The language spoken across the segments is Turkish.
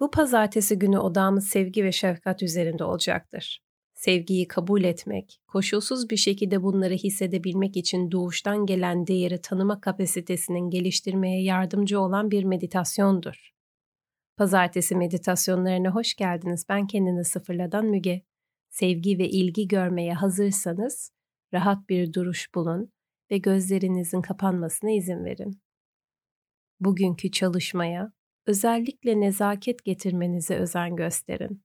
Bu pazartesi günü odamız sevgi ve şefkat üzerinde olacaktır. Sevgiyi kabul etmek, koşulsuz bir şekilde bunları hissedebilmek için doğuştan gelen değeri tanıma kapasitesinin geliştirmeye yardımcı olan bir meditasyondur. Pazartesi meditasyonlarına hoş geldiniz. Ben kendini sıfırladan Müge. Sevgi ve ilgi görmeye hazırsanız rahat bir duruş bulun ve gözlerinizin kapanmasına izin verin. Bugünkü çalışmaya özellikle nezaket getirmenize özen gösterin.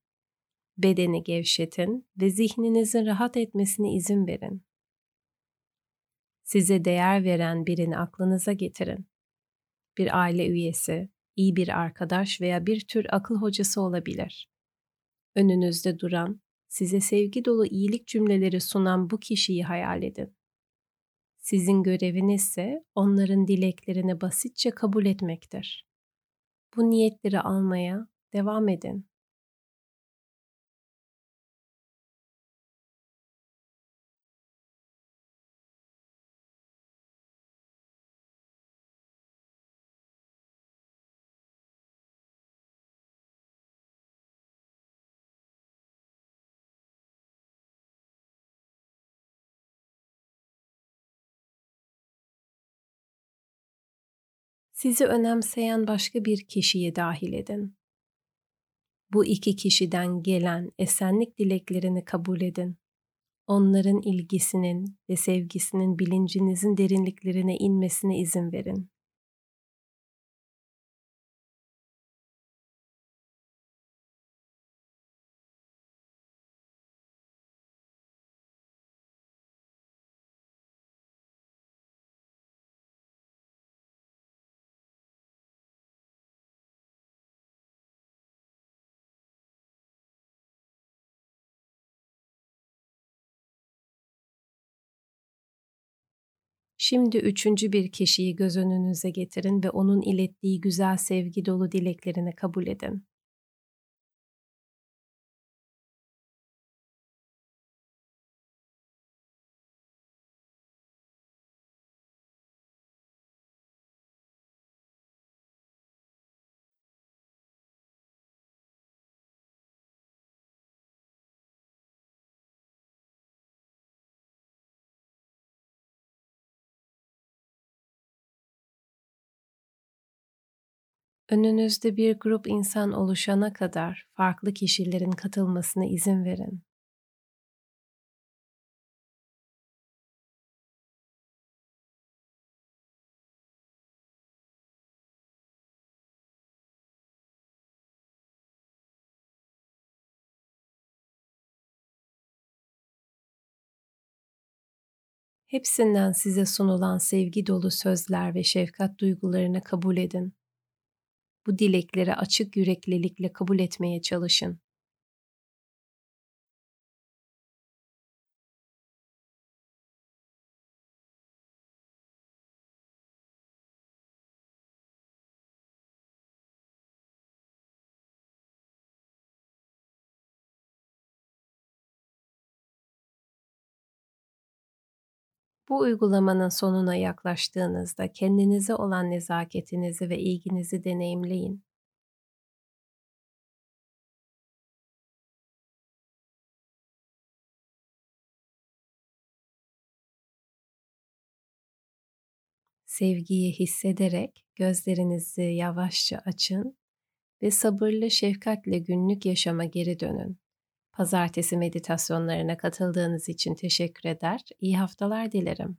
Bedeni gevşetin ve zihninizin rahat etmesine izin verin. Size değer veren birini aklınıza getirin. Bir aile üyesi, iyi bir arkadaş veya bir tür akıl hocası olabilir. Önünüzde duran, size sevgi dolu iyilik cümleleri sunan bu kişiyi hayal edin. Sizin göreviniz ise onların dileklerini basitçe kabul etmektir. Bu niyetleri almaya devam edin. Sizi önemseyen başka bir kişiyi dahil edin. Bu iki kişiden gelen esenlik dileklerini kabul edin. Onların ilgisinin ve sevgisinin bilincinizin derinliklerine inmesine izin verin. Şimdi üçüncü bir kişiyi göz önünüze getirin ve onun ilettiği güzel sevgi dolu dileklerini kabul edin. Önünüzde bir grup insan oluşana kadar farklı kişilerin katılmasına izin verin. Hepsinden size sunulan sevgi dolu sözler ve şefkat duygularını kabul edin bu dilekleri açık yüreklilikle kabul etmeye çalışın. Bu uygulamanın sonuna yaklaştığınızda kendinize olan nezaketinizi ve ilginizi deneyimleyin. Sevgiyi hissederek gözlerinizi yavaşça açın ve sabırlı şefkatle günlük yaşama geri dönün. Pazartesi meditasyonlarına katıldığınız için teşekkür eder. İyi haftalar dilerim.